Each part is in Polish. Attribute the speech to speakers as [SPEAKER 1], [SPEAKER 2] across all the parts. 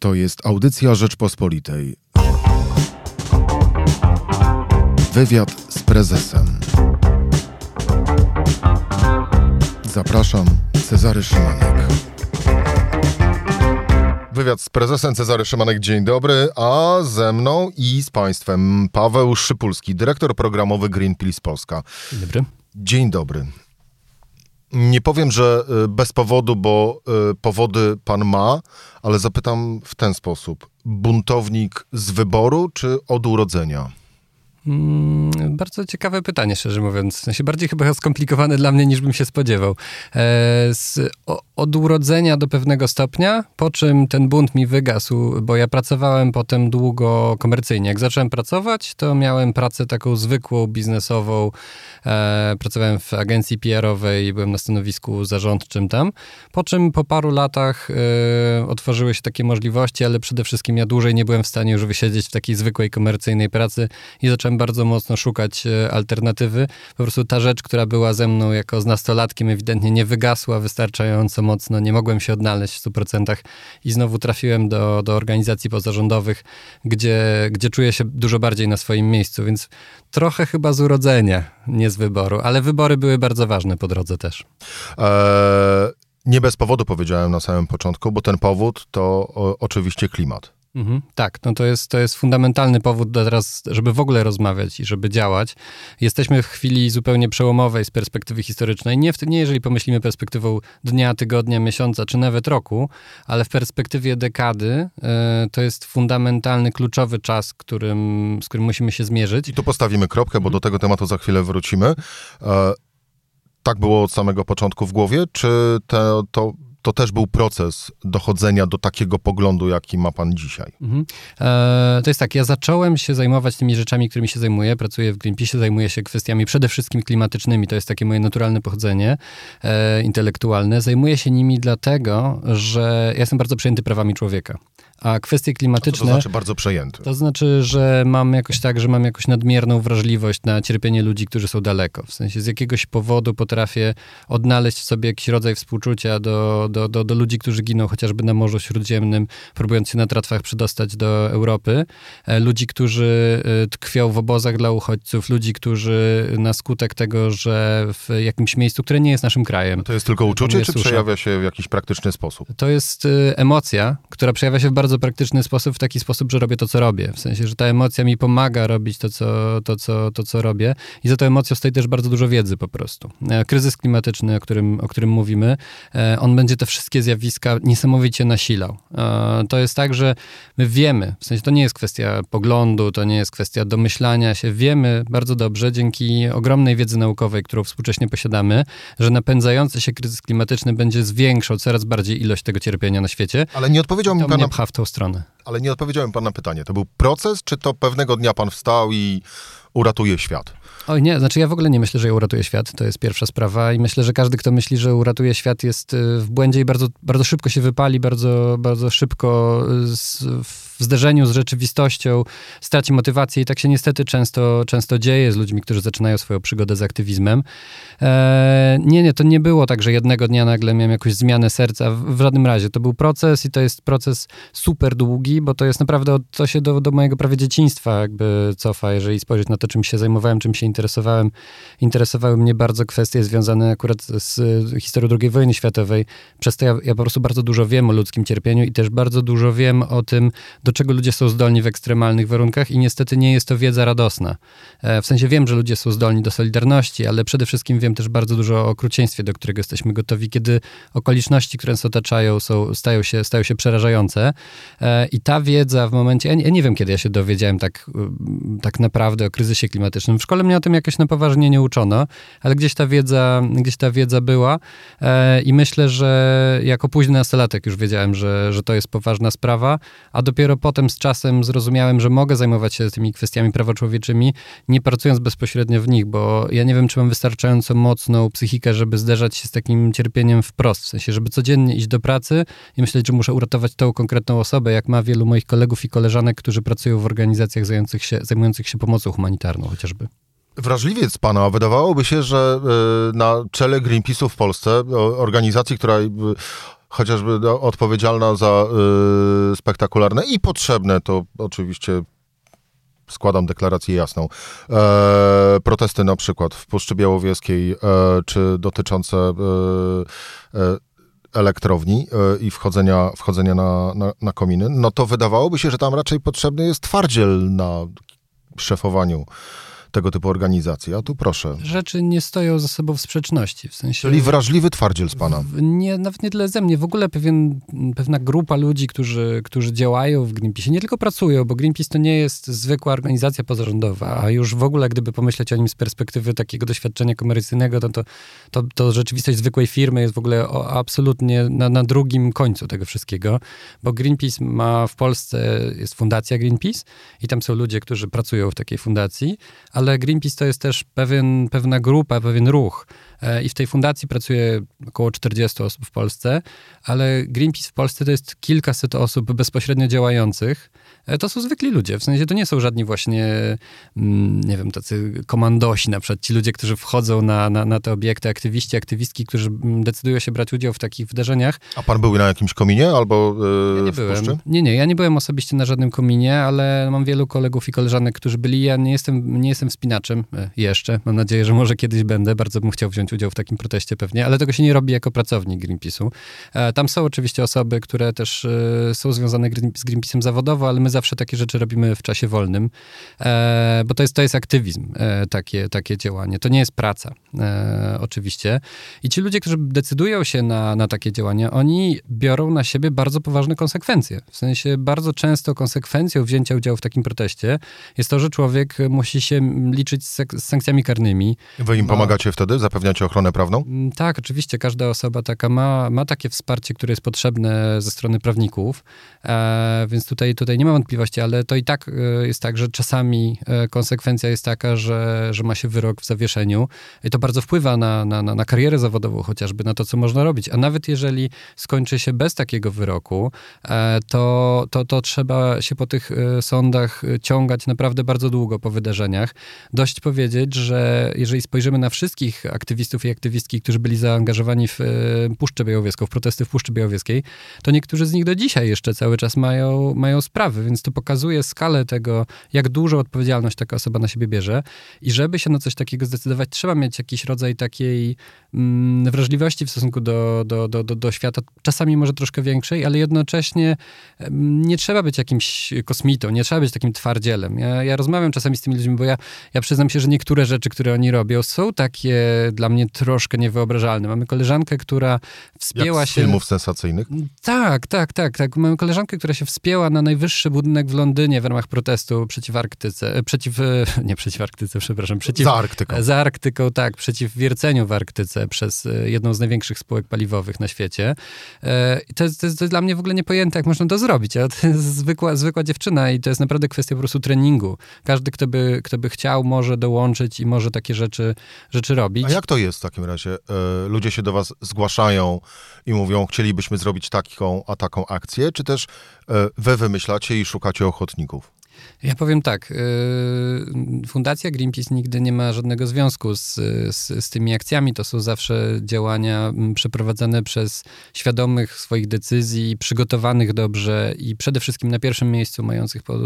[SPEAKER 1] To jest audycja Rzeczpospolitej. Wywiad z prezesem. Zapraszam, Cezary Szymanek. Wywiad z prezesem Cezary Szymanek, dzień dobry, a ze mną i z Państwem Paweł Szypulski, dyrektor programowy Greenpeace Polska.
[SPEAKER 2] Dzień dobry.
[SPEAKER 1] Dzień dobry. Nie powiem, że y, bez powodu, bo y, powody pan ma, ale zapytam w ten sposób. Buntownik z wyboru czy od urodzenia?
[SPEAKER 2] Mm, bardzo ciekawe pytanie, szczerze mówiąc. W sensie bardziej chyba skomplikowane dla mnie, niż bym się spodziewał. E, z, o, od urodzenia do pewnego stopnia, po czym ten bunt mi wygasł, bo ja pracowałem potem długo komercyjnie. Jak zacząłem pracować, to miałem pracę taką zwykłą, biznesową. E, pracowałem w agencji PR-owej, byłem na stanowisku zarządczym tam. Po czym po paru latach e, otworzyły się takie możliwości, ale przede wszystkim ja dłużej nie byłem w stanie już wysiedzieć w takiej zwykłej komercyjnej pracy i zacząłem bardzo mocno szukać e, alternatywy. Po prostu ta rzecz, która była ze mną jako z nastolatkiem, ewidentnie nie wygasła wystarczająco mocno, nie mogłem się odnaleźć w 100% i znowu trafiłem do, do organizacji pozarządowych, gdzie, gdzie czuję się dużo bardziej na swoim miejscu, więc trochę chyba z urodzenia, nie z wyboru, ale wybory były bardzo ważne po drodze też. Eee,
[SPEAKER 1] nie bez powodu powiedziałem na samym początku, bo ten powód to o, oczywiście klimat.
[SPEAKER 2] Mhm, tak, no to jest, to jest fundamentalny powód teraz, żeby w ogóle rozmawiać i żeby działać. Jesteśmy w chwili zupełnie przełomowej z perspektywy historycznej. Nie, w, nie jeżeli pomyślimy perspektywą dnia, tygodnia, miesiąca czy nawet roku, ale w perspektywie dekady y, to jest fundamentalny, kluczowy czas, którym, z którym musimy się zmierzyć.
[SPEAKER 1] I tu postawimy kropkę, bo mhm. do tego tematu za chwilę wrócimy. E, tak było od samego początku w głowie, czy te, to to też był proces dochodzenia do takiego poglądu, jaki ma pan dzisiaj? Mhm.
[SPEAKER 2] E, to jest tak, ja zacząłem się zajmować tymi rzeczami, którymi się zajmuję. Pracuję w Greenpeace, zajmuję się kwestiami przede wszystkim klimatycznymi. To jest takie moje naturalne pochodzenie e, intelektualne. Zajmuję się nimi dlatego, że ja jestem bardzo przejęty prawami człowieka. A kwestie klimatyczne.
[SPEAKER 1] to znaczy bardzo przejęty?
[SPEAKER 2] To znaczy, że mam jakoś tak, że mam jakąś nadmierną wrażliwość na cierpienie ludzi, którzy są daleko. W sensie z jakiegoś powodu potrafię odnaleźć w sobie jakiś rodzaj współczucia do, do, do, do ludzi, którzy giną chociażby na Morzu Śródziemnym, próbując się na tratwach przedostać do Europy. E, ludzi, którzy e, tkwią w obozach dla uchodźców, ludzi, którzy na skutek tego, że w jakimś miejscu, które nie jest naszym krajem.
[SPEAKER 1] To jest tylko uczucie, czy susza, przejawia się w jakiś praktyczny sposób?
[SPEAKER 2] To jest e, emocja, która przejawia się w bardzo bardzo praktyczny sposób, w taki sposób, że robię to, co robię. W sensie, że ta emocja mi pomaga robić to, co, to, co, to, co robię. I za tą emocją stoi też bardzo dużo wiedzy po prostu. E, kryzys klimatyczny, o którym, o którym mówimy, e, on będzie te wszystkie zjawiska niesamowicie nasilał. E, to jest tak, że my wiemy, w sensie to nie jest kwestia poglądu, to nie jest kwestia domyślania się. Wiemy bardzo dobrze, dzięki ogromnej wiedzy naukowej, którą współcześnie posiadamy, że napędzający się kryzys klimatyczny będzie zwiększał coraz bardziej ilość tego cierpienia na świecie.
[SPEAKER 1] Ale nie odpowiedział mi pan
[SPEAKER 2] tą stronę.
[SPEAKER 1] Ale nie odpowiedziałem pan na pytanie. To był proces, czy to pewnego dnia pan wstał i uratuje świat?
[SPEAKER 2] Oj nie, znaczy ja w ogóle nie myślę, że ja uratuję świat, to jest pierwsza sprawa i myślę, że każdy, kto myśli, że uratuje świat jest y, w błędzie i bardzo, bardzo szybko się wypali, bardzo, bardzo szybko y, z, w zderzeniu z rzeczywistością straci motywację i tak się niestety często, często dzieje z ludźmi, którzy zaczynają swoją przygodę z aktywizmem. E, nie, nie, to nie było tak, że jednego dnia nagle miałem jakąś zmianę serca, w, w żadnym razie. To był proces i to jest proces super długi, bo to jest naprawdę, to się do, do mojego prawie dzieciństwa jakby cofa, jeżeli spojrzeć na to, czym się zajmowałem, czym się interesowałem. Interesowały mnie bardzo kwestie związane akurat z historią II wojny światowej. Przez to ja, ja po prostu bardzo dużo wiem o ludzkim cierpieniu i też bardzo dużo wiem o tym, do czego ludzie są zdolni w ekstremalnych warunkach i niestety nie jest to wiedza radosna. E, w sensie wiem, że ludzie są zdolni do solidarności, ale przede wszystkim wiem też bardzo dużo o okrucieństwie, do którego jesteśmy gotowi, kiedy okoliczności, które nas otaczają, są, stają, się, stają się przerażające. E, I ta wiedza w momencie, ja nie, wiem, kiedy ja się dowiedziałem tak, tak naprawdę o kryzysie klimatycznym. W szkole mnie o tym jakoś na poważnie nie uczono, ale gdzieś ta wiedza, gdzieś ta wiedza była e, i myślę, że jako późny nastolatek już wiedziałem, że, że to jest poważna sprawa, a dopiero potem z czasem zrozumiałem, że mogę zajmować się tymi kwestiami prawa człowieczymi, nie pracując bezpośrednio w nich, bo ja nie wiem, czy mam wystarczająco mocną psychikę, żeby zderzać się z takim cierpieniem wprost, w sensie, żeby codziennie iść do pracy i myśleć, że muszę uratować tą konkretną osobę, jak ma wielu moich kolegów i koleżanek, którzy pracują w organizacjach zajmujących się, zajmujących się pomocą humanitarną chociażby.
[SPEAKER 1] Wrażliwiec pana. Wydawałoby się, że e, na czele Greenpeace'u w Polsce, organizacji, która chociażby no, odpowiedzialna za y, spektakularne i potrzebne, to oczywiście składam deklarację jasną. E, protesty na przykład w Puszczy Białowieskiej, e, czy dotyczące e, e elektrowni e, i wchodzenia, wchodzenia na, na, na kominy, no to wydawałoby się, że tam raczej potrzebny jest twardziel na szefowaniu tego typu organizacji. A tu proszę.
[SPEAKER 2] Rzeczy nie stoją ze sobą w sprzeczności. W sensie,
[SPEAKER 1] Czyli wrażliwy twardziel z pana.
[SPEAKER 2] Nie, nawet nie tyle ze mnie. W ogóle pewien, pewna grupa ludzi, którzy, którzy działają w Greenpeace, nie tylko pracują, bo Greenpeace to nie jest zwykła organizacja pozarządowa, a już w ogóle gdyby pomyśleć o nim z perspektywy takiego doświadczenia komercyjnego, to, to, to, to rzeczywistość zwykłej firmy jest w ogóle absolutnie na, na drugim końcu tego wszystkiego, bo Greenpeace ma w Polsce, jest fundacja Greenpeace i tam są ludzie, którzy pracują w takiej fundacji, ale Greenpeace to jest też pewien, pewna grupa, pewien ruch. E, I w tej fundacji pracuje około 40 osób w Polsce, ale Greenpeace w Polsce to jest kilkaset osób bezpośrednio działających. E, to są zwykli ludzie, w sensie to nie są żadni właśnie, mm, nie wiem, tacy komandosi, na przykład ci ludzie, którzy wchodzą na, na, na te obiekty, aktywiści, aktywistki, którzy mm, decydują się brać udział w takich wydarzeniach.
[SPEAKER 1] A pan był na jakimś kominie albo
[SPEAKER 2] yy, ja nie byłem. Nie, nie, ja nie byłem osobiście na żadnym kominie, ale mam wielu kolegów i koleżanek, którzy byli. Ja nie jestem, nie jestem wspinaczem e, jeszcze. Mam nadzieję, że może kiedyś będę. Bardzo bym chciał wziąć udział w takim proteście pewnie, ale tego się nie robi jako pracownik Greenpeace'u. Tam są oczywiście osoby, które też są związane z Greenpeace'em zawodowo, ale my zawsze takie rzeczy robimy w czasie wolnym, bo to jest, to jest aktywizm, takie, takie działanie. To nie jest praca, oczywiście. I ci ludzie, którzy decydują się na, na takie działania, oni biorą na siebie bardzo poważne konsekwencje. W sensie bardzo często konsekwencją wzięcia udziału w takim proteście jest to, że człowiek musi się liczyć z, z sankcjami karnymi.
[SPEAKER 1] Wy im pomagacie wtedy? Zapewniacie ochronę prawną?
[SPEAKER 2] Mm, tak, oczywiście. Każda osoba taka ma, ma takie wsparcie, które jest potrzebne ze strony prawników, e, więc tutaj, tutaj nie ma wątpliwości, ale to i tak e, jest tak, że czasami e, konsekwencja jest taka, że, że ma się wyrok w zawieszeniu i to bardzo wpływa na, na, na, na karierę zawodową chociażby, na to, co można robić. A nawet jeżeli skończy się bez takiego wyroku, e, to, to, to trzeba się po tych sądach ciągać naprawdę bardzo długo po wydarzeniach dość powiedzieć, że jeżeli spojrzymy na wszystkich aktywistów i aktywistki, którzy byli zaangażowani w Puszczę Białowieską, w protesty w Puszczy Białowieskiej, to niektórzy z nich do dzisiaj jeszcze cały czas mają, mają sprawy, więc to pokazuje skalę tego, jak dużą odpowiedzialność taka osoba na siebie bierze. I żeby się na coś takiego zdecydować, trzeba mieć jakiś rodzaj takiej wrażliwości w stosunku do, do, do, do, do świata, czasami może troszkę większej, ale jednocześnie mm, nie trzeba być jakimś kosmitą, nie trzeba być takim twardzielem. Ja, ja rozmawiam czasami z tymi ludźmi, bo ja, ja przyznam się, że niektóre rzeczy, które oni robią, są takie dla mnie troszkę niewyobrażalne. Mamy koleżankę, która wspięła
[SPEAKER 1] Jak
[SPEAKER 2] się.
[SPEAKER 1] filmów sensacyjnych?
[SPEAKER 2] Tak, tak, tak, tak. Mamy koleżankę, która się wspięła na najwyższy budynek w Londynie w ramach protestu przeciw Arktyce. E, przeciw. Nie przeciw Arktyce, przepraszam. Przeciw,
[SPEAKER 1] za Arktyką.
[SPEAKER 2] Za Arktyką, tak. Przeciw wierceniu w Arktyce przez e, jedną z największych spółek paliwowych na świecie. I to, jest, to, jest, dla mnie w ogóle niepojęte, jak można to zrobić. A to jest zwykła, zwykła dziewczyna i to jest naprawdę kwestia po prostu treningu. Każdy, kto by, kto by chciał, może dołączyć i może takie rzeczy, rzeczy robić.
[SPEAKER 1] A jak to jest w takim razie? E, ludzie się do was zgłaszają i mówią, chcielibyśmy zrobić taką, a taką akcję, czy też e, wy wymyślacie i szukacie ochotników?
[SPEAKER 2] Ja powiem tak. Y, Fundacja Greenpeace nigdy nie ma żadnego związku z, z, z, tymi akcjami. To są zawsze działania przeprowadzane przez świadomych swoich decyzji, przygotowanych dobrze i przede wszystkim na pierwszym miejscu mających pod,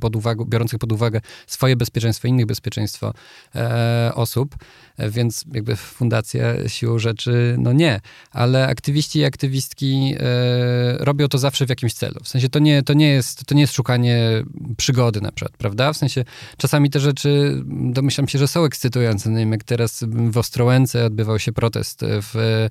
[SPEAKER 2] pod uwagę, biorących pod uwagę swoje bezpieczeństwo, innych bezpieczeństwo e, osób. E, więc jakby fundacja siłą rzeczy, no nie. Ale aktywiści i aktywistki e, robią to zawsze w jakimś celu. W sensie to nie, to nie, jest, to nie jest szukanie przygody na przykład, prawda? W sensie czasami te rzeczy, domyślam się, że są ekscytujące. Nie wiem, jak teraz w Ostrołęce odbywał się protest w,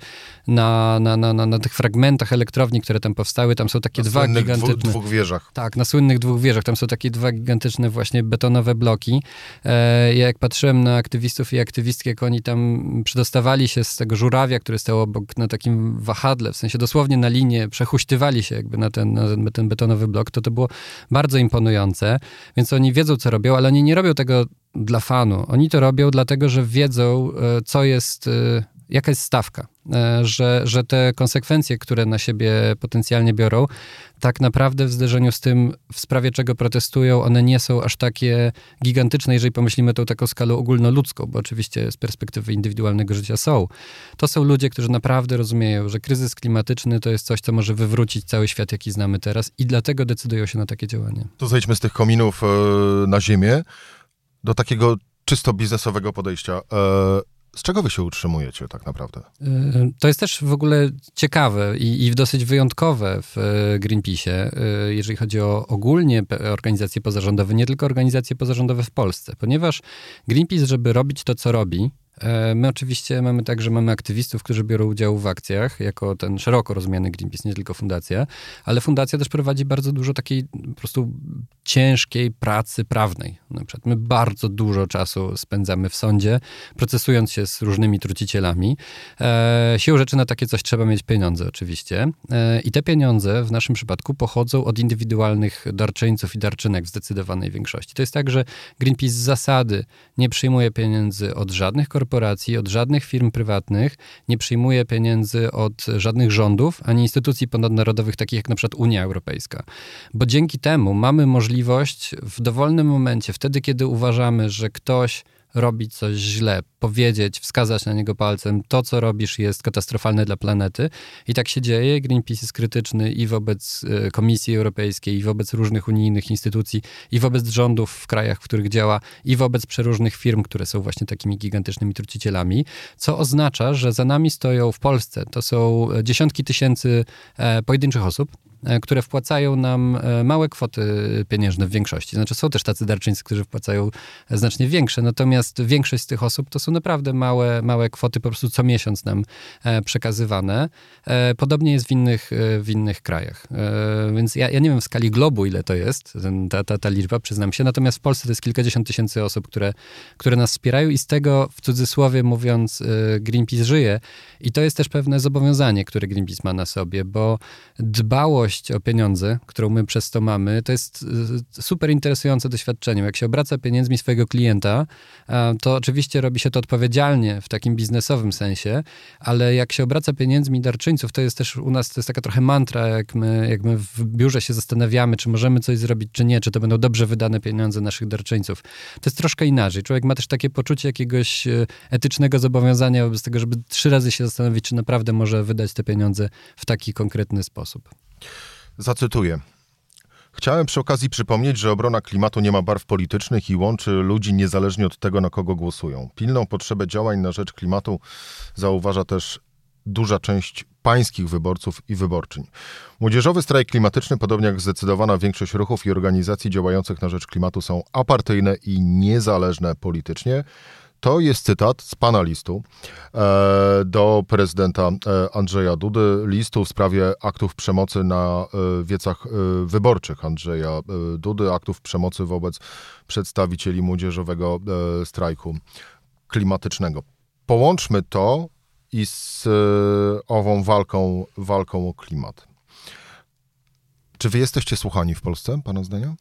[SPEAKER 2] na, na, na, na, na tych fragmentach elektrowni, które tam powstały. Tam są takie
[SPEAKER 1] na
[SPEAKER 2] dwa gigantyczne...
[SPEAKER 1] Dwóch, dwóch wieżach.
[SPEAKER 2] Tak, na słynnych dwóch wieżach. Tam są takie dwa gigantyczne właśnie betonowe bloki. E, ja jak patrzyłem na aktywistów i aktywistki, jak oni tam przedostawali się z tego żurawia, który stał obok na takim wahadle, w sensie dosłownie na linię, przehuśtywali się jakby na ten, na ten betonowy blok, to to było bardzo imponujące, więc oni wiedzą, co robią, ale oni nie robią tego dla fanu. Oni to robią dlatego, że wiedzą, e, co jest e, jaka jest stawka, e, że, że te konsekwencje, które na siebie potencjalnie biorą, tak naprawdę w zderzeniu z tym, w sprawie czego protestują, one nie są aż takie gigantyczne, jeżeli pomyślimy tą taką skalą ogólnoludzką, bo oczywiście z perspektywy indywidualnego życia są. To są ludzie, którzy naprawdę rozumieją, że kryzys klimatyczny to jest coś, co może wywrócić cały świat, jaki znamy teraz i dlatego decydują się na takie działania.
[SPEAKER 1] To zejdźmy z tych kominów e, na ziemię do takiego czysto biznesowego podejścia. E, z czego wy się utrzymujecie tak naprawdę?
[SPEAKER 2] Y, to jest też w ogóle ciekawe i, i dosyć wyjątkowe w y, Greenpeace'ie, y, jeżeli chodzi o ogólnie organizacje pozarządowe, nie tylko organizacje pozarządowe w Polsce, ponieważ Greenpeace, żeby robić to, co robi, E, my oczywiście mamy tak, że mamy aktywistów, którzy biorą udział w akcjach, jako ten szeroko rozumiany Greenpeace, nie tylko fundacja, ale fundacja też prowadzi bardzo dużo takiej po prostu ciężkiej pracy prawnej. Na przykład my bardzo dużo czasu spędzamy w sądzie, procesując się z różnymi trucicielami. E, siłą rzeczy na takie coś trzeba mieć pieniądze oczywiście. E, I te pieniądze w naszym przypadku pochodzą od indywidualnych darczyńców i darczynek w zdecydowanej większości. To jest tak, że Greenpeace z zasady nie przyjmuje pieniędzy od żadnych korporacji, korporacji, od żadnych firm prywatnych, nie przyjmuje pieniędzy od żadnych rządów, ani instytucji ponadnarodowych, takich jak na przykład Unia Europejska. Bo dzięki temu mamy możliwość w dowolnym momencie, wtedy kiedy uważamy, że ktoś robić coś źle, powiedzieć, wskazać na niego palcem, to co robisz jest katastrofalne dla planety. I tak się dzieje. Greenpeace jest krytyczny i wobec e, Komisji Europejskiej, i wobec różnych unijnych instytucji, i wobec rządów w krajach, w których działa, i wobec przeróżnych firm, które są właśnie takimi gigantycznymi trucicielami, co oznacza, że za nami stoją w Polsce, to są dziesiątki tysięcy e, pojedynczych osób, E, które wpłacają nam e, małe kwoty pieniężne w większości. Znaczy są też tacy darczyńcy, którzy wpłacają znacznie większe, natomiast większość z tych osób to są naprawdę małe, małe kwoty po prostu co miesiąc nam e, przekazywane. Podobnie jest w innych, w innych krajach. Więc ja, ja nie wiem w skali globu, ile to jest, ta, ta, ta liczba, przyznam się. Natomiast w Polsce to jest kilkadziesiąt tysięcy osób, które, które nas wspierają i z tego w cudzysłowie mówiąc Greenpeace żyje. I to jest też pewne zobowiązanie, które Greenpeace ma na sobie, bo dbałość o pieniądze, którą my przez to mamy, to jest y, super interesujące doświadczenie. Jak się obraca pieniędzmi swojego klienta, to oczywiście robi się to odpowiedzialnie w takim biznesowym sensie, ale jak się obraca pieniędzmi darczyńców, to jest też u nas, to jest taka trochę mantra, jak my, jak my w biurze się zastanawiamy, czy możemy coś zrobić, czy nie, czy to będą dobrze wydane pieniądze naszych darczyńców. To jest troszkę inaczej. Człowiek ma też takie poczucie jakiegoś y, etycznego zobowiązania wobec tego, żeby trzy razy się zastanowić, czy naprawdę może wydać te pieniądze w taki konkretny sposób.
[SPEAKER 1] Zacytuję. Chciałem przy okazji przypomnieć, że obrona klimatu nie ma barw politycznych i łączy ludzi niezależnie od tego, na kogo głosują. Pilną potrzebę działań na rzecz klimatu zauważa też duża część pańskich wyborców i wyborczyń. Młodzieżowy strajk klimatyczny, podobnie jak zdecydowana większość ruchów i organizacji działających na rzecz klimatu, są apartyjne i niezależne politycznie. To jest cytat z pana listu e, do prezydenta e, Andrzeja Dudy, listu w sprawie aktów przemocy na e, wiecach wyborczych Andrzeja Dudy, aktów przemocy wobec przedstawicieli młodzieżowego strajku klimatycznego. Połączmy to i z ową walką, walką o klimat. Czy wy jesteście słuchani w Polsce, pana zdania?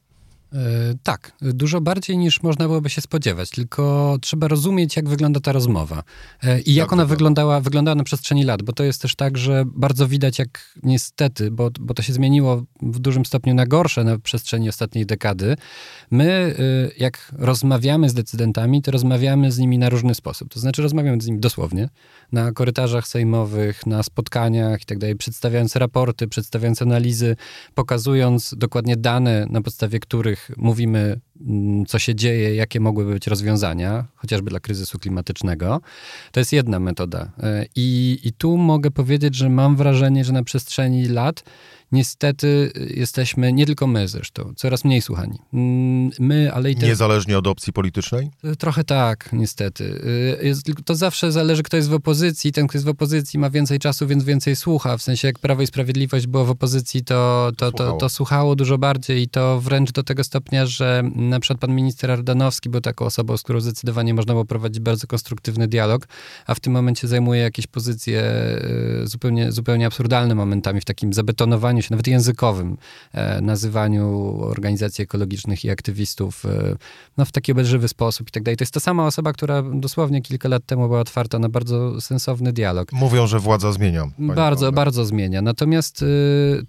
[SPEAKER 2] E, tak, dużo bardziej niż można byłoby się spodziewać, tylko trzeba rozumieć, jak wygląda ta rozmowa e, i jak, ona wyglądała, wyglądała na przestrzeni lat, bo to jest też tak, że bardzo widać, jak niestety, bo, bo to się zmieniło w dużym stopniu na gorsze na przestrzeni ostatniej dekady. My, y, jak rozmawiamy z decydentami, to rozmawiamy z nimi na różny sposób. To znaczy, rozmawiamy z nimi dosłownie, na korytarzach sejmowych, na spotkaniach i tak dalej, przedstawiając raporty, przedstawiając analizy, pokazując dokładnie dane, na podstawie których których mówimy, mm, co się dzieje, jakie mogłyby być rozwiązania, chociażby dla kryzysu klimatycznego, to jest jedna metoda. E, I, I tu mogę powiedzieć, że mam wrażenie, że na przestrzeni lat niestety jesteśmy, nie tylko my zresztą, coraz mniej słuchani. Mm, my, ale i
[SPEAKER 1] te... Niezależnie od opcji politycznej?
[SPEAKER 2] Trochę tak, niestety. Y, jest, to zawsze zależy, kto jest w opozycji. Ten, kto jest w opozycji ma więcej czasu, więc więcej słucha. W sensie, jak Prawo i Sprawiedliwość było w opozycji, to, to, to, to, to słuchało dużo bardziej i to wręcz do tego stopnia, że Na przykład pan minister Ardanowski był taką osobą, z którą zdecydowanie można było prowadzić bardzo konstruktywny dialog, a w tym momencie zajmuje jakieś pozycje zupełnie, zupełnie absurdalne momentami w takim zabetonowaniu się, nawet językowym, e, nazywaniu organizacji ekologicznych i aktywistów e, no, w taki obelżywy sposób i tak dalej. To jest ta sama osoba, która dosłownie kilka lat temu była otwarta na bardzo sensowny dialog.
[SPEAKER 1] Mówią, że władza zmienia.
[SPEAKER 2] Bardzo, bardzo zmienia. Natomiast y,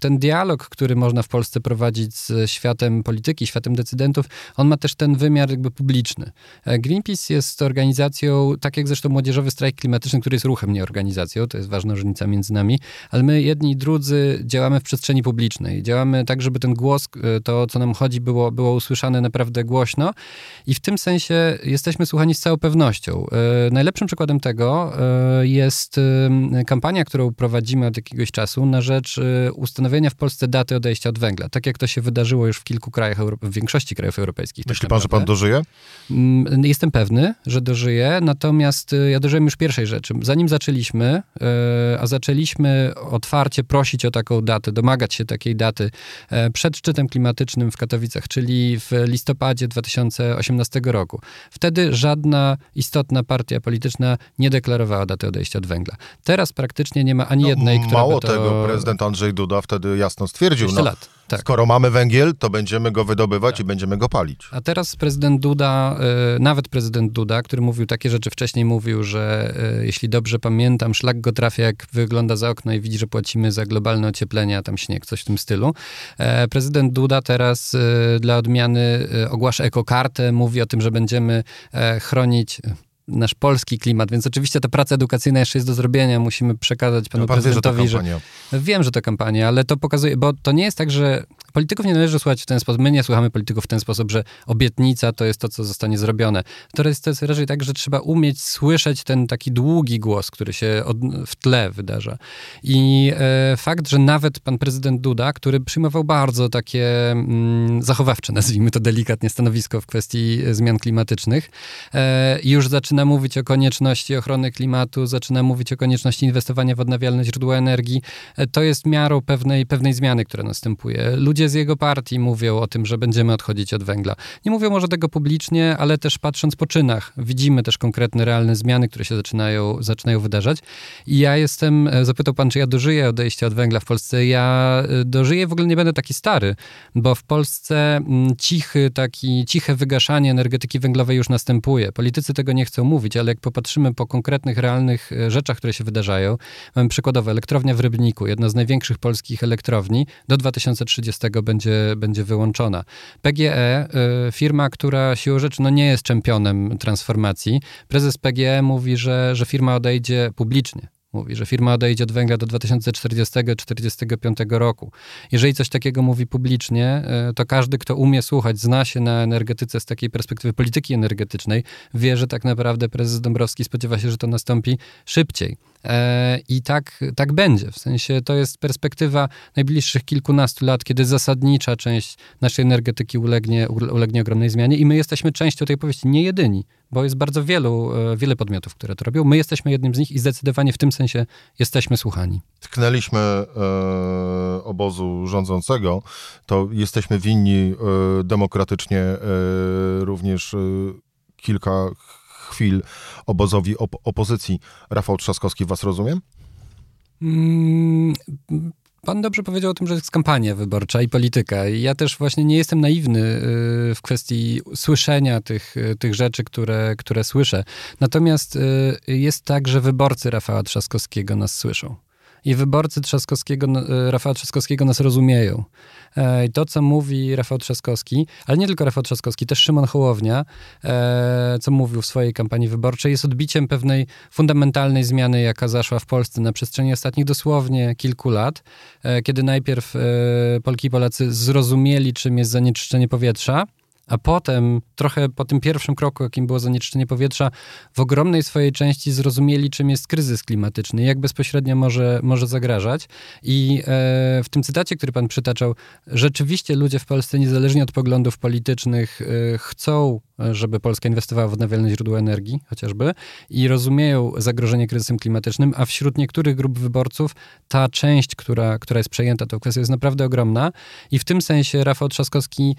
[SPEAKER 2] ten dialog, który można w Polsce prowadzić z światem polityki, światem decydentów, on ma też ten wymiar jakby publiczny. E, Greenpeace jest organizacją, tak jak zresztą Młodzieżowy Strajk Klimatyczny, który jest ruchem, nie organizacją, to jest ważna różnica między nami, ale my jedni i drudzy działamy w przestrzeni publicznej. Działamy tak, żeby ten głos, e, to co nam chodzi, było, było usłyszane naprawdę głośno i w tym sensie jesteśmy słuchani z całą pewnością. E, najlepszym przykładem tego jest kampania, którą prowadzimy od jakiegoś czasu na rzecz ustanowienia w Polsce daty odejścia od węgla. Tak jak to się wydarzyło już w kilku krajach, w większości krajów europejskich.
[SPEAKER 1] Tak Myśli tak pan, że pan dożyje?
[SPEAKER 2] Mm, jestem pewny, że dożyję, natomiast ja dożyłem już pierwszej rzeczy. Zanim zaczęliśmy, a zaczęliśmy otwarcie prosić o taką datę, domagać się takiej daty e, przed szczytem klimatycznym w Katowicach, czyli w listopadzie 2018 roku. Wtedy żadna istotna partia polityczna nie deklarowała daty odejścia od węgla. Teraz praktycznie nie ma ani no, jednej, która
[SPEAKER 1] Mało
[SPEAKER 2] to...
[SPEAKER 1] tego, prezydent Andrzej Duda wtedy jasno stwierdził.
[SPEAKER 2] No, lat.
[SPEAKER 1] Tak. Skoro mamy węgiel, to będziemy go wydobywać tak. i będziemy go palić.
[SPEAKER 2] A teraz prezydent Duda, y, nawet prezydent Duda, który mówił takie rzeczy wcześniej, mówił, że y, jeśli dobrze pamiętam, szlak go trafia, jak wygląda za okno i widzi, że płacimy za globalne ocieplenie, a tam śnieg, coś w tym stylu. E, prezydent Duda teraz y, dla odmiany ogłasza ekokartę, mówi o tym, że będziemy e, chronić nasz polski klimat, więc oczywiście ta praca edukacyjna jeszcze jest do zrobienia. Musimy przekazać panu no, pan prezydentowi, że, że, Wiem, że to kampania, ale to pokazuje, bo to nie jest tak, że polityków nie należy słuchać w ten sposób. My nie słuchamy polityków w ten sposób, że obietnica to jest to, co zostanie zrobione. To jest, to jest raczej tak, że trzeba umieć słyszeć ten taki długi głos, który się od, w tle wydarza. I e, fakt, że nawet pan prezydent Duda, który przyjmował bardzo takie mm, zachowawcze, nazwijmy to delikatnie, stanowisko w kwestii zmian klimatycznych, e, już zaczyna mówić o konieczności ochrony klimatu, zaczyna mówić o konieczności inwestowania w odnawialne źródła energii. E, to jest miarą pewnej, pewnej zmiany, która następuje. Ludzie ludzie z jego partii mówią o tym, że będziemy odchodzić od węgla. Nie mówią może tego publicznie, ale też patrząc po czynach, widzimy też konkretne, realne zmiany, które się zaczynają, zaczynają wydarzać. I ja jestem, e, zapytał pan, czy ja dożyję odejścia od węgla w Polsce. Ja e, dożyję, w ogóle nie będę taki stary, bo w Polsce mm, cichy, taki, ciche wygaszanie energetyki węglowej już następuje. Politycy tego nie chcą mówić, ale jak popatrzymy po konkretnych, realnych e, rzeczach, które się wydarzają, mamy przykładowo elektrownia w Rybniku, jedna z największych polskich elektrowni, do 2030 będzie, będzie wyłączona. PGE, y, firma, która siłą rzeczy no nie jest czempionem transformacji, prezes PGE mówi, że, że firma odejdzie publicznie mówi, że firma odejdzie od węgla do 2040-45 roku. Jeżeli coś takiego mówi publicznie, e, to każdy, kto umie słuchać, zna się na energetyce z takiej perspektywy polityki energetycznej, wie, że tak naprawdę prezes Dąbrowski spodziewa się, że to nastąpi szybciej. E, I tak, tak będzie. W sensie to jest perspektywa najbliższych kilkunastu lat, kiedy zasadnicza część naszej energetyki ulegnie, ulegnie ogromnej zmianie i my jesteśmy częścią tej powieści, nie jedyni bo jest bardzo wielu, e, wiele podmiotów, które to robią. My jesteśmy jednym z nich i zdecydowanie w tym sensie jesteśmy słuchani.
[SPEAKER 1] Tknęliśmy e, obozu rządzącego, to jesteśmy winni e, demokratycznie e, również e, kilka chwil obozowi op opozycji. Rafał Trzaskowski, was rozumiem?
[SPEAKER 2] Pan dobrze powiedział o tym, że jest kampania wyborcza i polityka. Ja też właśnie nie jestem naiwny y, w kwestii słyszenia tych, y, tych rzeczy, które, które słyszę. Natomiast y, jest tak, że wyborcy Rafała Trzaskowskiego nas słyszą i wyborcy Trzaskowskiego, e, Rafała Trzaskowskiego nas rozumieją. E, I to, co mówi Rafał Trzaskowski, ale nie tylko Rafał Trzaskowski, też Szymon Hołownia, e, co mówił w swojej kampanii wyborczej, jest odbiciem pewnej fundamentalnej zmiany, jaka zaszła w Polsce na przestrzeni ostatnich dosłownie kilku lat, kiedy najpierw Polki i Polacy zrozumieli, czym jest zanieczyszczenie powietrza, a potem, trochę po tym pierwszym kroku, jakim było zanieczyszczenie powietrza, w ogromnej swojej części zrozumieli, czym jest kryzys klimatyczny, jak bezpośrednio może, może zagrażać. I e, w tym cytacie, który pan przytaczał, rzeczywiście ludzie w Polsce, niezależnie od poglądów politycznych, e, chcą, żeby Polska inwestowała w odnawialne źródła energii, chociażby, i rozumieją zagrożenie kryzysem klimatycznym, a wśród niektórych grup wyborców ta część, która, która jest przejęta tą kwestią, jest naprawdę ogromna. I w tym sensie Rafał Trzaskowski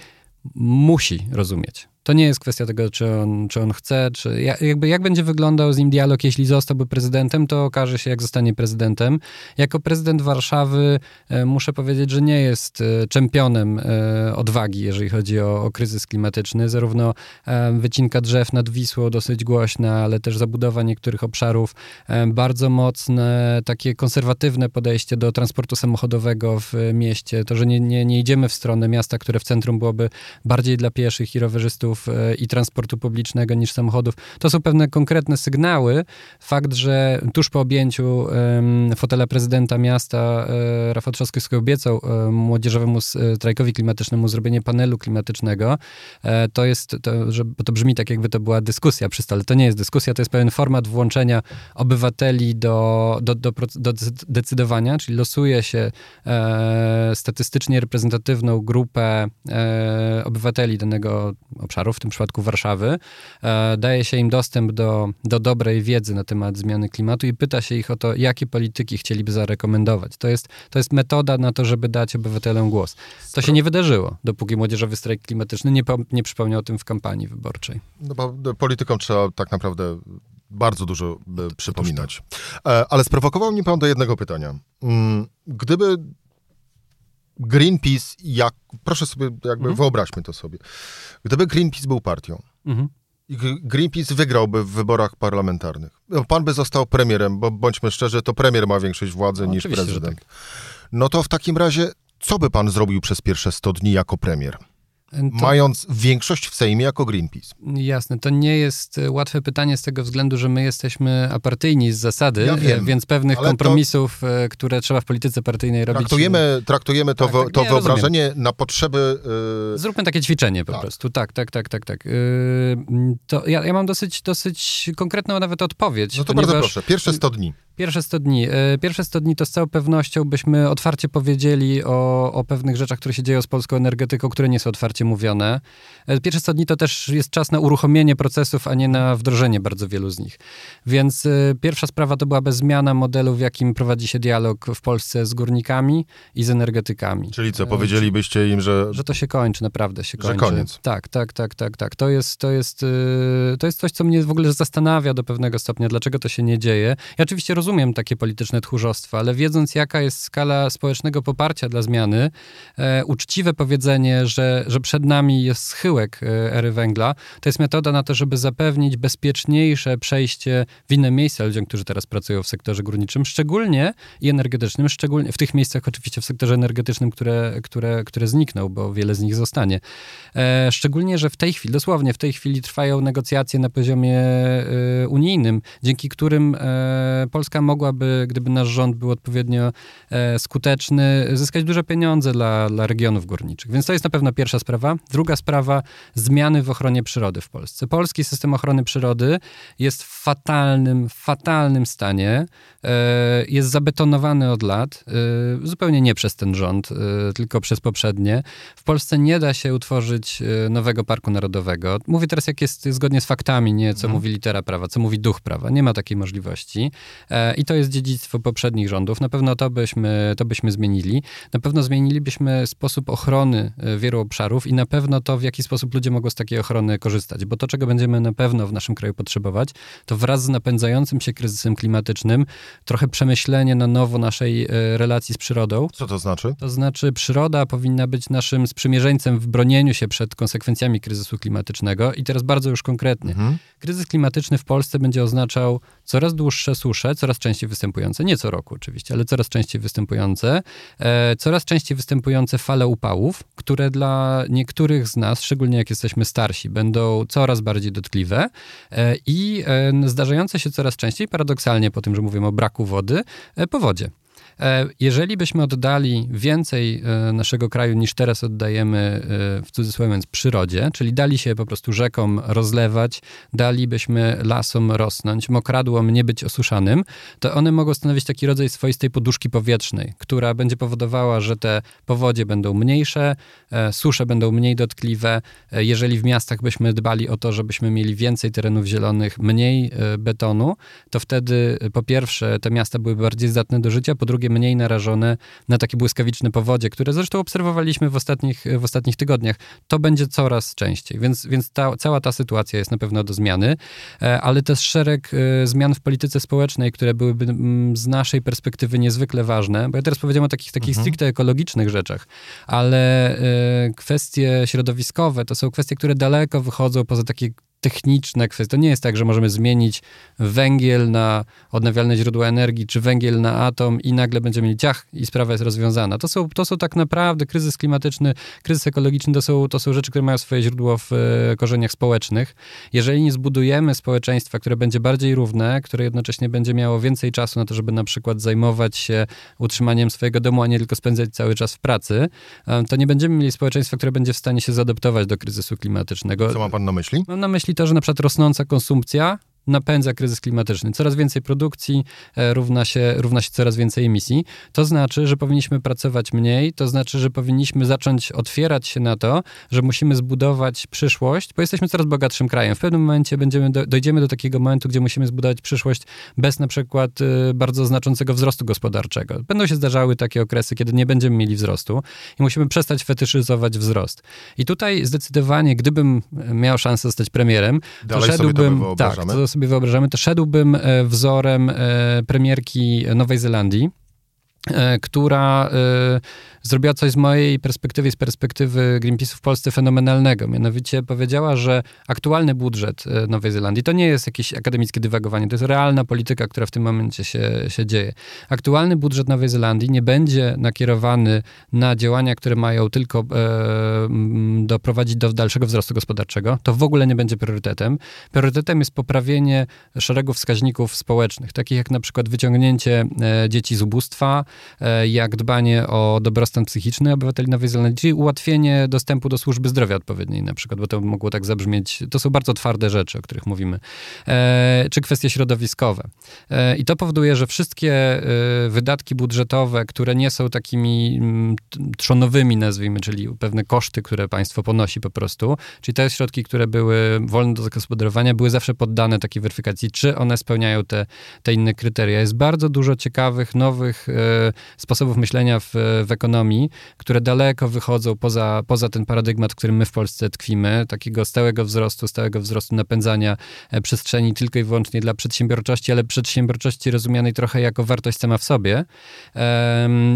[SPEAKER 2] musi rozumieć. To nie jest kwestia tego, czy on, czy on chce, czy jakby jak będzie wyglądał z nim dialog, jeśli zostałby prezydentem, to okaże się, jak zostanie prezydentem. Jako prezydent Warszawy e, muszę powiedzieć, że nie jest e, czempionem e, odwagi, jeżeli chodzi o, o kryzys klimatyczny. Zarówno wycinka drzew nad Wisłą dosyć głośna, ale też zabudowa niektórych obszarów, bardzo mocne, takie konserwatywne podejście do transportu samochodowego w mieście. To, że nie, nie, nie idziemy w stronę miasta, które w centrum byłoby bardziej dla pieszych i rowerzystów, E, i transportu publicznego niż samochodów. To są pewne konkretne sygnały. Fakt, że tuż po objęciu fotela prezydenta miasta e, Rafał Trzaskowski obiecał e, młodzieżowemu strajkowi klimatycznemu zrobienie panelu klimatycznego, to jest, to, że, to brzmi tak, jakby to była dyskusja przy stole. To nie jest dyskusja, to jest pewien format włączenia obywateli do, do, do, do decydowania, czyli losuje się statystycznie reprezentatywną grupę obywateli danego obszaru, obszarów, w tym przypadku Warszawy, e, daje się im dostęp do, do dobrej wiedzy na temat zmiany klimatu i pyta się ich o to, jakie polityki chcieliby zarekomendować. To jest, to jest metoda na to, żeby dać obywatelom głos. To się nie wydarzyło, dopóki młodzieżowy strajk klimatyczny nie, nie przypomniał o tym w kampanii wyborczej.
[SPEAKER 1] No bo politykom trzeba tak naprawdę bardzo dużo e, przypominać. E, ale sprowokował mnie pan do jednego pytania. Mm, gdyby Greenpeace, jak, proszę sobie, jakby mhm. wyobraźmy to sobie. Gdyby Greenpeace był partią mhm. i Greenpeace wygrałby w wyborach parlamentarnych, no, pan by został premierem, bo bądźmy szczerzy, to premier ma większość władzy no, niż prezydent. Tak. No to w takim razie, co by pan zrobił przez pierwsze 100 dni jako premier? To... Mając większość w Sejmie jako Greenpeace.
[SPEAKER 2] Jasne, to nie jest e, łatwe pytanie z tego względu, że my jesteśmy apartyjni z zasady, ja wiem, więc pewnych kompromisów, to... E, które trzeba w polityce partyjnej robić.
[SPEAKER 1] Traktujemy, traktujemy to, tak, tak, to wyobrażenie rozumiem. na potrzeby.
[SPEAKER 2] Yy... Zróbmy takie ćwiczenie po tak. prostu. Tak, tak, tak, tak, tak. Yy, to ja, ja mam dosyć, dosyć konkretną nawet odpowiedź.
[SPEAKER 1] No to ponieważ... bardzo proszę, pierwsze 100 dni.
[SPEAKER 2] Pierwsze 100 dni. E, pierwsze 100 dni to z całą pewnością byśmy otwarcie powiedzieli o, o pewnych rzeczach, które się dzieją z polską energetyką, które nie są otwarcie mówione. E, pierwsze 100 dni to też jest czas na uruchomienie procesów, a nie na wdrożenie bardzo wielu z nich. Więc e, pierwsza sprawa to byłaby zmiana modelu, w jakim prowadzi się dialog w Polsce z górnikami i z energetykami.
[SPEAKER 1] Czyli co, powiedzielibyście im, że...
[SPEAKER 2] Że to się kończy, naprawdę się kończy.
[SPEAKER 1] Że koniec.
[SPEAKER 2] Tak, tak, tak, tak, tak. To jest, to jest, to jest coś, co mnie w ogóle zastanawia do pewnego stopnia, dlaczego to się nie dzieje. Ja oczywiście rozumiem takie polityczne tchórzostwo, ale wiedząc, jaka jest skala społecznego poparcia dla zmiany, e, uczciwe powiedzenie, że, że przed nami jest schyłek e, ery węgla, to jest metoda na to, żeby zapewnić bezpieczniejsze przejście w inne miejsca ludziom, którzy teraz pracują w sektorze górniczym, szczególnie i energetycznym, szczególnie w tych miejscach oczywiście w sektorze energetycznym, które, które, które znikną, bo wiele z nich zostanie. E, szczególnie, że w tej chwili, dosłownie w tej chwili trwają negocjacje na poziomie e, unijnym, dzięki którym e, Polska mogła mogłaby, gdyby nasz rząd był odpowiednio e, skuteczny, zyskać duże pieniądze dla, dla regionów górniczych. Więc to jest na pewno pierwsza sprawa. Druga sprawa, zmiany w ochronie przyrody w Polsce. Polski system ochrony przyrody jest w fatalnym, fatalnym stanie. E, jest zabetonowany od lat, e, zupełnie nie przez ten rząd, tylko przez poprzednie. W Polsce nie da się utworzyć nowego parku narodowego. Mówię teraz, jak jest zgodnie z faktami, nie co mhm. mówi litera prawa, co mówi duch prawa. Nie ma takiej możliwości. I to jest dziedzictwo poprzednich rządów. Na pewno to byśmy, to byśmy zmienili. Na pewno zmienilibyśmy sposób ochrony e, wielu obszarów i na pewno to, w jaki sposób ludzie mogą z takiej ochrony korzystać. Bo to, czego będziemy na pewno w naszym kraju potrzebować, to wraz z napędzającym się kryzysem klimatycznym trochę przemyślenie na nowo naszej e, relacji z przyrodą.
[SPEAKER 1] Co to znaczy?
[SPEAKER 2] To znaczy, przyroda powinna być naszym sprzymierzeńcem w bronieniu się przed konsekwencjami kryzysu klimatycznego. I teraz bardzo już konkretnie. Mhm. Kryzys klimatyczny w Polsce będzie oznaczał coraz dłuższe susze, coraz częściej częściej występujące, nie co roku oczywiście, ale coraz częściej występujące, e, coraz częściej występujące fale upałów, które dla niektórych z nas, szczególnie jak jesteśmy starsi, będą coraz bardziej dotkliwe e, i e, zdarzające się coraz częściej, paradoksalnie po tym, że mówimy o braku wody, powodzie. E, jeżeli byśmy oddali więcej e, naszego kraju niż teraz oddajemy e, w cudzysłowie przyrodzie, czyli dali się po prostu rzekom rozlewać, dalibyśmy lasom rosnąć, mokradłom nie być osuszanym, to one mogą stanowić taki rodzaj swoistej poduszki powietrznej, która będzie powodowała, że te powodzie będą mniejsze, susze będą mniej dotkliwe. Jeżeli w miastach byśmy dbali o to, żebyśmy mieli więcej terenów zielonych, mniej betonu, to wtedy po pierwsze te miasta były bardziej zdatne do życia, po drugie technologie mniej narażone na takie błyskawiczne powodzie, które zresztą obserwowaliśmy w ostatnich, w ostatnich tygodniach. To będzie coraz częściej, więc, więc ta, cała ta sytuacja jest na pewno do zmiany, e, ale też szereg e, zmian w polityce społecznej, które byłyby mm, z naszej perspektywy niezwykle ważne, bo ja teraz powiedziałem o takich, takich mhm. stricte ekologicznych rzeczach, ale kwestie środowiskowe to są kwestie, które daleko wychodzą poza takie techniczne kwestie. To nie jest tak, że możemy zmienić węgiel na odnawialne źródła energii, czy węgiel na atom i nagle będziemy mieli ciach i sprawa jest rozwiązana. To są, to są tak naprawdę kryzys klimatyczny, kryzys ekologiczny, to są, to są rzeczy, które mają swoje źródło w e, korzeniach społecznych. Jeżeli nie zbudujemy społeczeństwa, które będzie bardziej równe, które jednocześnie będzie miało więcej czasu na to, żeby na przykład zajmować się utrzymaniem swojego domu, a nie tylko spędzać cały czas w pracy, e, to nie będziemy mieli społeczeństwa, które będzie w stanie się zaadaptować do kryzysu klimatycznego.
[SPEAKER 1] Co ma pan na myśli?
[SPEAKER 2] Mam na myśli to, że na przykład rosnąca konsumpcja napędza kryzys klimatyczny. Coraz więcej produkcji e, równa się, równa się coraz więcej emisji. To znaczy, że powinniśmy pracować mniej, to znaczy, że powinniśmy zacząć otwierać się na to, że musimy zbudować przyszłość, bo jesteśmy coraz bogatszym krajem. W pewnym momencie będziemy do, dojdziemy do takiego momentu, gdzie musimy zbudować przyszłość bez na przykład y, bardzo znaczącego wzrostu gospodarczego. Będą się zdarzały takie okresy, kiedy nie będziemy mieli wzrostu i musimy przestać fetyszyzować wzrost. I tutaj zdecydowanie, gdybym miał szansę zostać premierem,
[SPEAKER 1] Dalej to szedłbym... tak, to
[SPEAKER 2] sobie wyobrażamy, to szedłbym e, wzorem e, premierki Nowej Zelandii, e, która zrobiła coś z mojej perspektywy, z perspektywy Greenpeace'u w Polsce fenomenalnego. Mianowicie powiedziała, że aktualny budżet e, Nowej Zelandii to nie jest jakieś akademickie dywagowanie, to jest realna polityka, która w tym momencie się, się dzieje. Aktualny budżet Nowej Zelandii nie będzie nakierowany na działania, które mają tylko e, doprowadzić do dalszego wzrostu gospodarczego. To w ogóle nie będzie priorytetem. Priorytetem jest poprawienie szeregu wskaźników społecznych, takich jak na przykład wyciągnięcie e, dzieci z ubóstwa, e, jak dbanie o dobrostan stan psychiczny obywateli Nowej Zelandii, ułatwienie dostępu do służby zdrowia odpowiedniej na przykład, bo to mogło tak zabrzmieć, to są bardzo twarde rzeczy, o których mówimy, e, czy kwestie środowiskowe. E, I to powoduje, że wszystkie e, wydatki budżetowe, które nie są takimi m, mm, trzonowymi, nazwijmy, czyli pewne koszty, które państwo ponosi po prostu, czyli te środki, które były wolne do zagospodarowania, były zawsze poddane takiej weryfikacji, czy one spełniają te, te inne kryteria. Jest bardzo dużo ciekawych, nowych e, sposobów myślenia w, w ekonomii, które daleko wychodzą poza, poza ten paradygmat, w którym my w Polsce tkwimy, takiego stałego wzrostu, stałego wzrostu napędzania e, przestrzeni tylko i wyłącznie dla przedsiębiorczości, ale przedsiębiorczości rozumianej trochę jako wartość sama w sobie.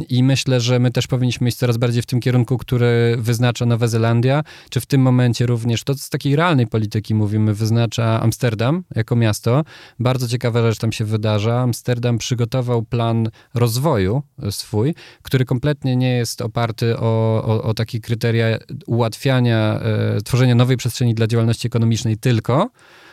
[SPEAKER 2] I myślę, że my też powinniśmy iść coraz bardziej w tym kierunku, który wyznacza Nowa Zelandia, czy w tym momencie również, to z takiej realnej polityki mówimy, wyznacza Amsterdam jako miasto. Bardzo ciekawa rzecz tam się wydarza. Amsterdam przygotował plan rozwoju swój, który kompletnie nie jest oparty o, o, o takie kryteria ułatwiania, e, tworzenia nowej przestrzeni dla działalności ekonomicznej tylko,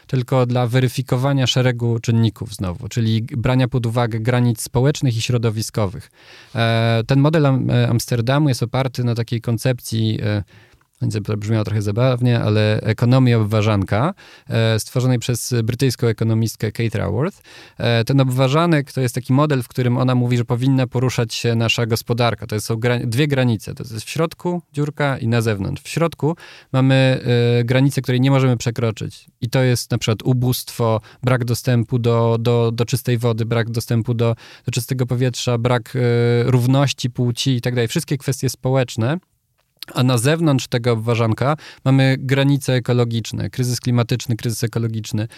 [SPEAKER 2] tylko dla weryfikowania szeregu czynników znowu, czyli brania pod uwagę granic społecznych i środowiskowych. E, ten model Amsterdamu jest oparty na takiej koncepcji e, będzie brzmiało trochę zabawnie, ale Ekonomia Obważanka, e, stworzonej przez brytyjską ekonomistkę Kate Raworth. E, ten obważanek to jest taki model, w którym ona mówi, że powinna poruszać się nasza gospodarka. To są dwie granice. To jest w środku dziurka i na zewnątrz. W środku mamy e, granicę, której nie możemy przekroczyć. I to jest na przykład ubóstwo, brak dostępu do, do, do czystej wody, brak dostępu do, do czystego powietrza, brak równości płci i tak dalej. Wszystkie kwestie społeczne, a na zewnątrz tego obważanka mamy granice ekologiczne, kryzys klimatyczny, kryzys ekologiczny.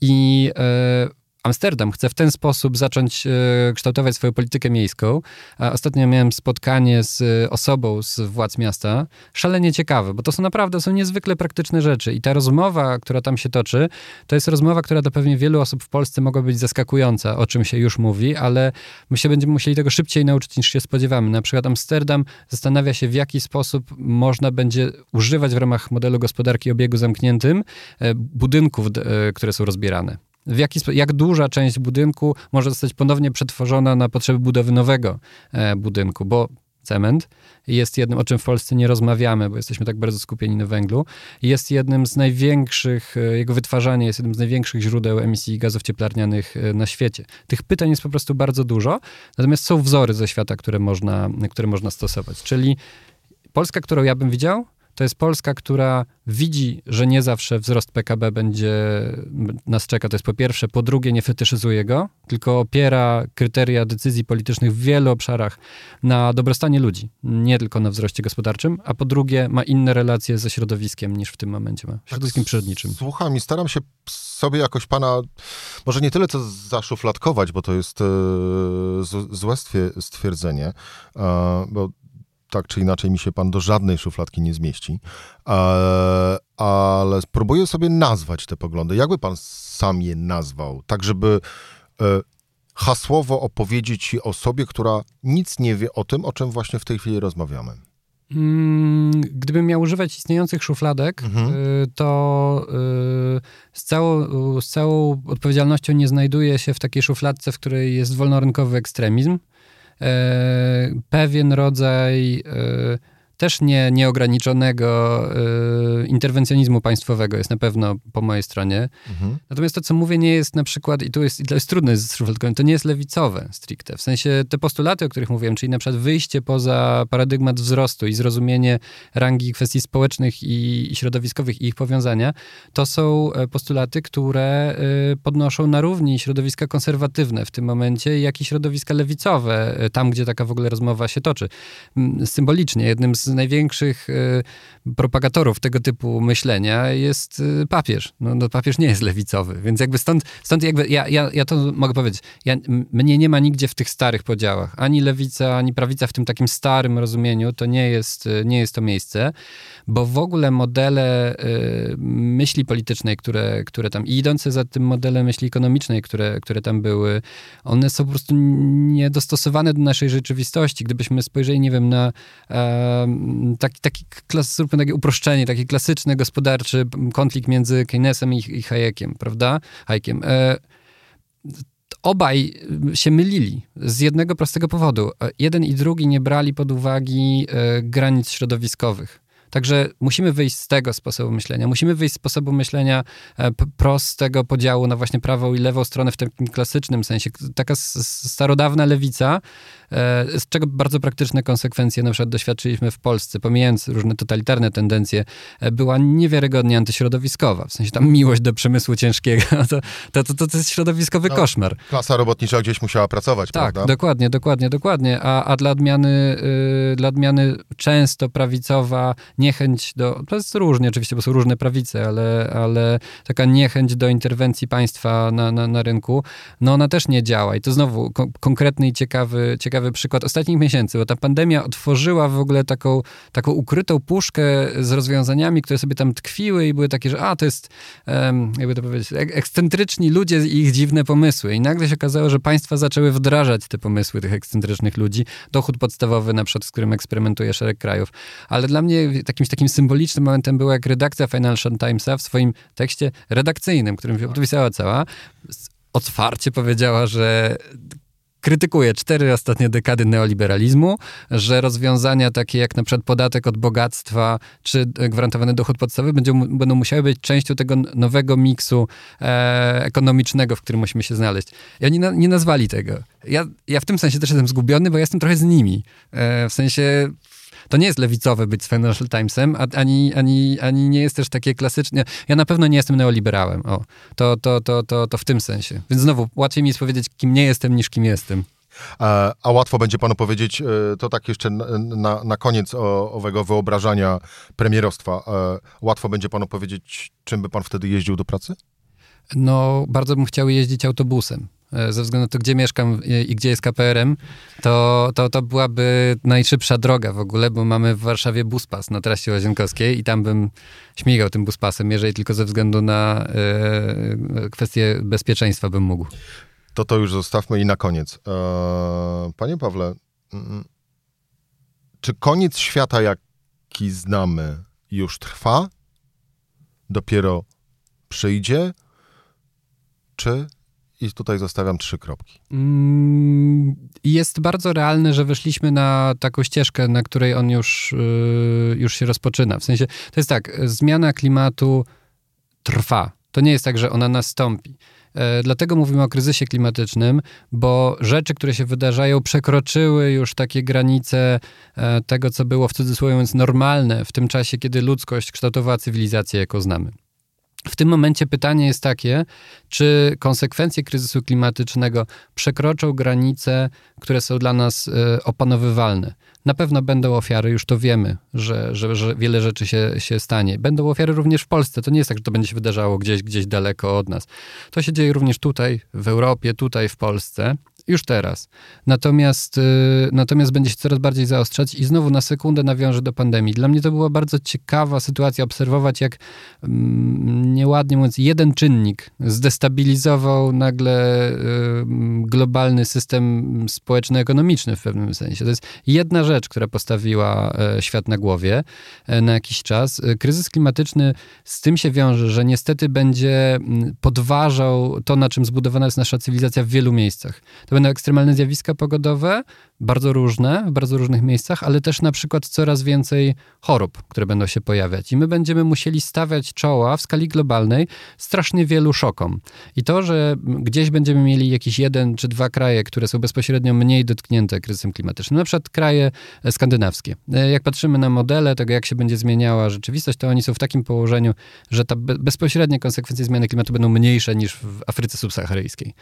[SPEAKER 2] I e, Amsterdam chce w ten sposób zacząć e, kształtować swoją politykę miejską. Ostatnio miałem spotkanie z e, osobą z władz miasta, szalenie ciekawe, bo to są naprawdę są niezwykle praktyczne rzeczy. I ta rozmowa, która tam się toczy, to jest rozmowa, która dla pewnie wielu osób w Polsce mogła być zaskakująca, o czym się już mówi, ale my się będziemy musieli tego szybciej nauczyć niż się spodziewamy. Na przykład Amsterdam zastanawia się, w jaki sposób można będzie używać w ramach modelu gospodarki obiegu zamkniętym e, budynków, które są rozbierane w jaki jak duża część budynku może zostać ponownie przetworzona na potrzeby budowy nowego e, budynku, bo cement jest jednym, o czym w Polsce nie rozmawiamy, bo jesteśmy tak bardzo skupieni na węglu, jest jednym z największych, e, jego wytwarzanie jest jednym z największych źródeł emisji gazów cieplarnianych e, na świecie. Tych pytań jest po prostu bardzo dużo, natomiast są wzory ze świata, które można, które można stosować. Czyli Polska, którą ja bym widział, to jest Polska, która widzi, że nie zawsze wzrost PKB będzie nas czeka. To jest po pierwsze. Po drugie, nie fetyszyzuje go, tylko opiera kryteria decyzji politycznych w wielu obszarach na dobrostanie ludzi, nie tylko na wzroście gospodarczym. A po drugie, ma inne relacje ze środowiskiem niż w tym momencie ma. Środowiskiem tak, przyrodniczym.
[SPEAKER 1] Słucham i staram się sobie jakoś pana, może nie tyle co zaszufladkować, bo to jest e, złe stwierdzenie, e, bo tak czy inaczej mi się pan do żadnej szufladki nie zmieści, e, ale spróbuję sobie nazwać te poglądy. Jakby pan sam je nazwał, tak żeby e, hasłowo opowiedzieć ci osobie, która nic nie wie o tym, o czym właśnie w tej chwili rozmawiamy?
[SPEAKER 2] Mm, gdybym miał używać istniejących szufladek, mhm. Y, to z całą, z całą odpowiedzialnością nie znajduję się w takiej szufladce, w której jest wolnorynkowy ekstremizm. E, pewien rodzaj e, też nie, nieograniczonego y, interwencjonizmu państwowego jest na pewno po mojej stronie. Mhm. Natomiast to, co mówię, nie jest na przykład, i tu jest, i to jest trudne to nie jest lewicowe stricte. W sensie te postulaty, o których mówiłem, czyli na przykład wyjście poza paradygmat wzrostu i zrozumienie rangi kwestii społecznych i, i środowiskowych i ich powiązania, to są e, postulaty, które y, podnoszą na równi środowiska konserwatywne w tym momencie, jak i środowiska lewicowe, e, tam, gdzie taka w ogóle rozmowa się toczy. Symbolicznie, jednym z największych e, propagatorów tego typu myślenia jest e, papież. No, no, papież nie jest lewicowy, więc jakby stąd, stąd jakby ja, ja, ja to mogę powiedzieć, ja, mnie nie ma nigdzie w tych starych podziałach. Ani lewica, ani prawica w tym takim starym rozumieniu, to nie jest, e, nie jest to miejsce, bo w ogóle modele y, myśli politycznej, które, które tam, i idące za tym modelem myśli ekonomicznej, które, które tam były, one są po prostu niedostosowane do naszej rzeczywistości. Gdybyśmy spojrzeli, nie wiem, na taki, taki klas, takie uproszczenie, taki klasyczny gospodarczy konflikt między Keynesem i, i Hayekiem, prawda? Hayekiem. E, obaj się mylili z jednego prostego powodu. E, jeden i drugi nie brali pod uwagę e, granic środowiskowych. Także musimy wyjść z tego sposobu myślenia. Musimy wyjść z sposobu myślenia e, prostego podziału na właśnie prawą i lewą stronę w takim klasycznym sensie. Taka starodawna lewica, z czego bardzo praktyczne konsekwencje na przykład doświadczyliśmy w Polsce, pomijając różne totalitarne tendencje, e, była niewiarygodnie antyśrodowiskowa. W sensie tam miłość do przemysłu ciężkiego, to, to, to, to jest środowiskowy no, koszmar.
[SPEAKER 1] Klasa robotnicza gdzieś musiała pracować,
[SPEAKER 2] tak,
[SPEAKER 1] prawda?
[SPEAKER 2] dokładnie, dokładnie, dokładnie. A, a dla, odmiany, yy, dla odmiany często prawicowa, niechęć do, to jest różnie oczywiście, bo są różne prawice, ale, ale taka niechęć do interwencji państwa na, na, na rynku, no ona też nie działa. I to znowu ko konkretny i ciekawy, ciekawy przykład ostatnich miesięcy, bo ta pandemia otworzyła w ogóle taką, taką ukrytą puszkę z rozwiązaniami, które sobie tam tkwiły i były takie, że a, to jest, jakby to powiedzieć, ek ekscentryczni ludzie i ich dziwne pomysły. I nagle się okazało, że państwa zaczęły wdrażać te pomysły tych ekscentrycznych ludzi. Dochód podstawowy na przykład, z którym eksperymentuje szereg krajów. Ale dla mnie jakimś takim symbolicznym momentem było, jak redakcja Financial Timesa w swoim tekście redakcyjnym, którym się podpisała cała, otwarcie powiedziała, że krytykuje cztery ostatnie dekady neoliberalizmu, że rozwiązania takie jak na przykład podatek od bogactwa czy gwarantowany dochód podstawowy będą, będą musiały być częścią tego nowego miksu e, ekonomicznego, w którym musimy się znaleźć. I oni na, nie nazwali tego. Ja, ja w tym sensie też jestem zgubiony, bo ja jestem trochę z nimi. E, w sensie to nie jest lewicowe być z Financial Timesem, ani, ani, ani nie jest też takie klasyczne. Ja na pewno nie jestem neoliberałem. O, to, to, to, to, to w tym sensie. Więc znowu, łatwiej mi jest powiedzieć, kim nie jestem, niż kim jestem.
[SPEAKER 1] A, a łatwo będzie panu powiedzieć, e, to tak jeszcze na, na koniec owego wyobrażania premierostwa, e, łatwo będzie panu powiedzieć, czym by pan wtedy jeździł do pracy?
[SPEAKER 2] No, bardzo bym chciał jeździć autobusem. E, ze względu na to, gdzie mieszkam i gdzie jest KPRM, to, to, to byłaby najszybsza droga w ogóle, bo mamy w Warszawie buspas na trasie Łazienkowskiej i tam bym śmigał tym buspasem, jeżeli tylko ze względu na e, kwestie bezpieczeństwa bym mógł.
[SPEAKER 1] To to już zostawmy i na koniec. E, panie Pawle, mm, czy koniec świata, jaki znamy, już trwa? Dopiero przyjdzie? Czy i tutaj zostawiam trzy kropki. Mm,
[SPEAKER 2] jest bardzo realne, że weszliśmy na taką ścieżkę, na której on już, y, już się rozpoczyna. W sensie, to jest tak, zmiana klimatu trwa. To nie jest tak, że ona nastąpi. E, dlatego mówimy o kryzysie klimatycznym, bo rzeczy, które się wydarzają, przekroczyły już takie granice e, tego, co było w cudzysłowie mówiąc normalne w tym czasie, kiedy ludzkość kształtowała cywilizację, jaką znamy. W tym momencie pytanie jest takie, czy konsekwencje kryzysu klimatycznego przekroczą granice, które są dla nas y, opanowywalne. Na pewno będą ofiary, już to wiemy, że, że, że wiele rzeczy się, się stanie. Będą ofiary również w Polsce. To nie jest tak, że to będzie się wydarzało gdzieś, gdzieś daleko od nas. To się dzieje również tutaj, w Europie, tutaj w Polsce już teraz. Natomiast, y, natomiast będzie się coraz bardziej zaostrzać i znowu na sekundę nawiążę do pandemii. Dla mnie to była bardzo ciekawa sytuacja obserwować, jak mm, nieładnie mówiąc, jeden czynnik zdestabilizował nagle y, globalny system społeczno-ekonomiczny w pewnym sensie. To jest jedna rzecz, która postawiła e, świat na głowie e, na jakiś czas. E, kryzys klimatyczny z tym się wiąże, że niestety będzie mm, podważał to, na czym zbudowana jest nasza cywilizacja w wielu miejscach. To będą ekstremalne zjawiska pogodowe, bardzo różne, w bardzo różnych miejscach, ale też na przykład coraz więcej chorób, które będą się pojawiać. I my będziemy musieli stawiać czoła w skali globalnej strasznie wielu szokom. I to, że gdzieś będziemy mieli jakiś jeden czy dwa kraje, które są bezpośrednio mniej dotknięte kryzysem klimatycznym, na przykład kraje skandynawskie. Jak patrzymy na modele tego, jak się będzie zmieniała rzeczywistość, to oni są w takim położeniu, że te bezpośrednie konsekwencje zmiany klimatu będą mniejsze niż w Afryce subsaharyjskiej.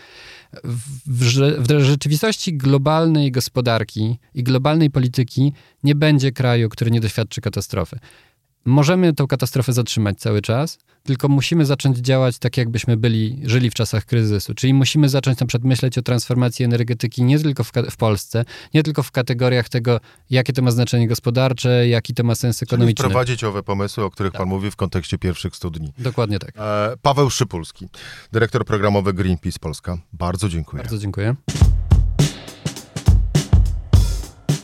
[SPEAKER 2] W, w rzeczywistości globalnej gospodarki i globalnej polityki nie będzie kraju, który nie doświadczy katastrofy. Możemy tę katastrofę zatrzymać cały czas, tylko musimy zacząć działać tak, jakbyśmy byli, żyli w czasach kryzysu. Czyli musimy zacząć na przykład myśleć o transformacji energetyki nie tylko w, w Polsce, nie tylko w kategoriach tego, jakie to ma znaczenie gospodarcze, jaki to ma sens ekonomiczny.
[SPEAKER 1] Czyli wprowadzić owe pomysły, o których tak. Pan mówi w kontekście pierwszych 100 dni.
[SPEAKER 2] Dokładnie tak.
[SPEAKER 1] E, Paweł Szypulski, dyrektor programowy Greenpeace Polska. Bardzo dziękuję.
[SPEAKER 2] Bardzo dziękuję.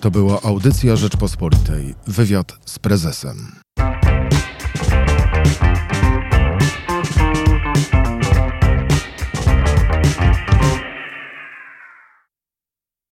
[SPEAKER 1] To była audycja Rzeczpospolitej. Wywiad z prezesem.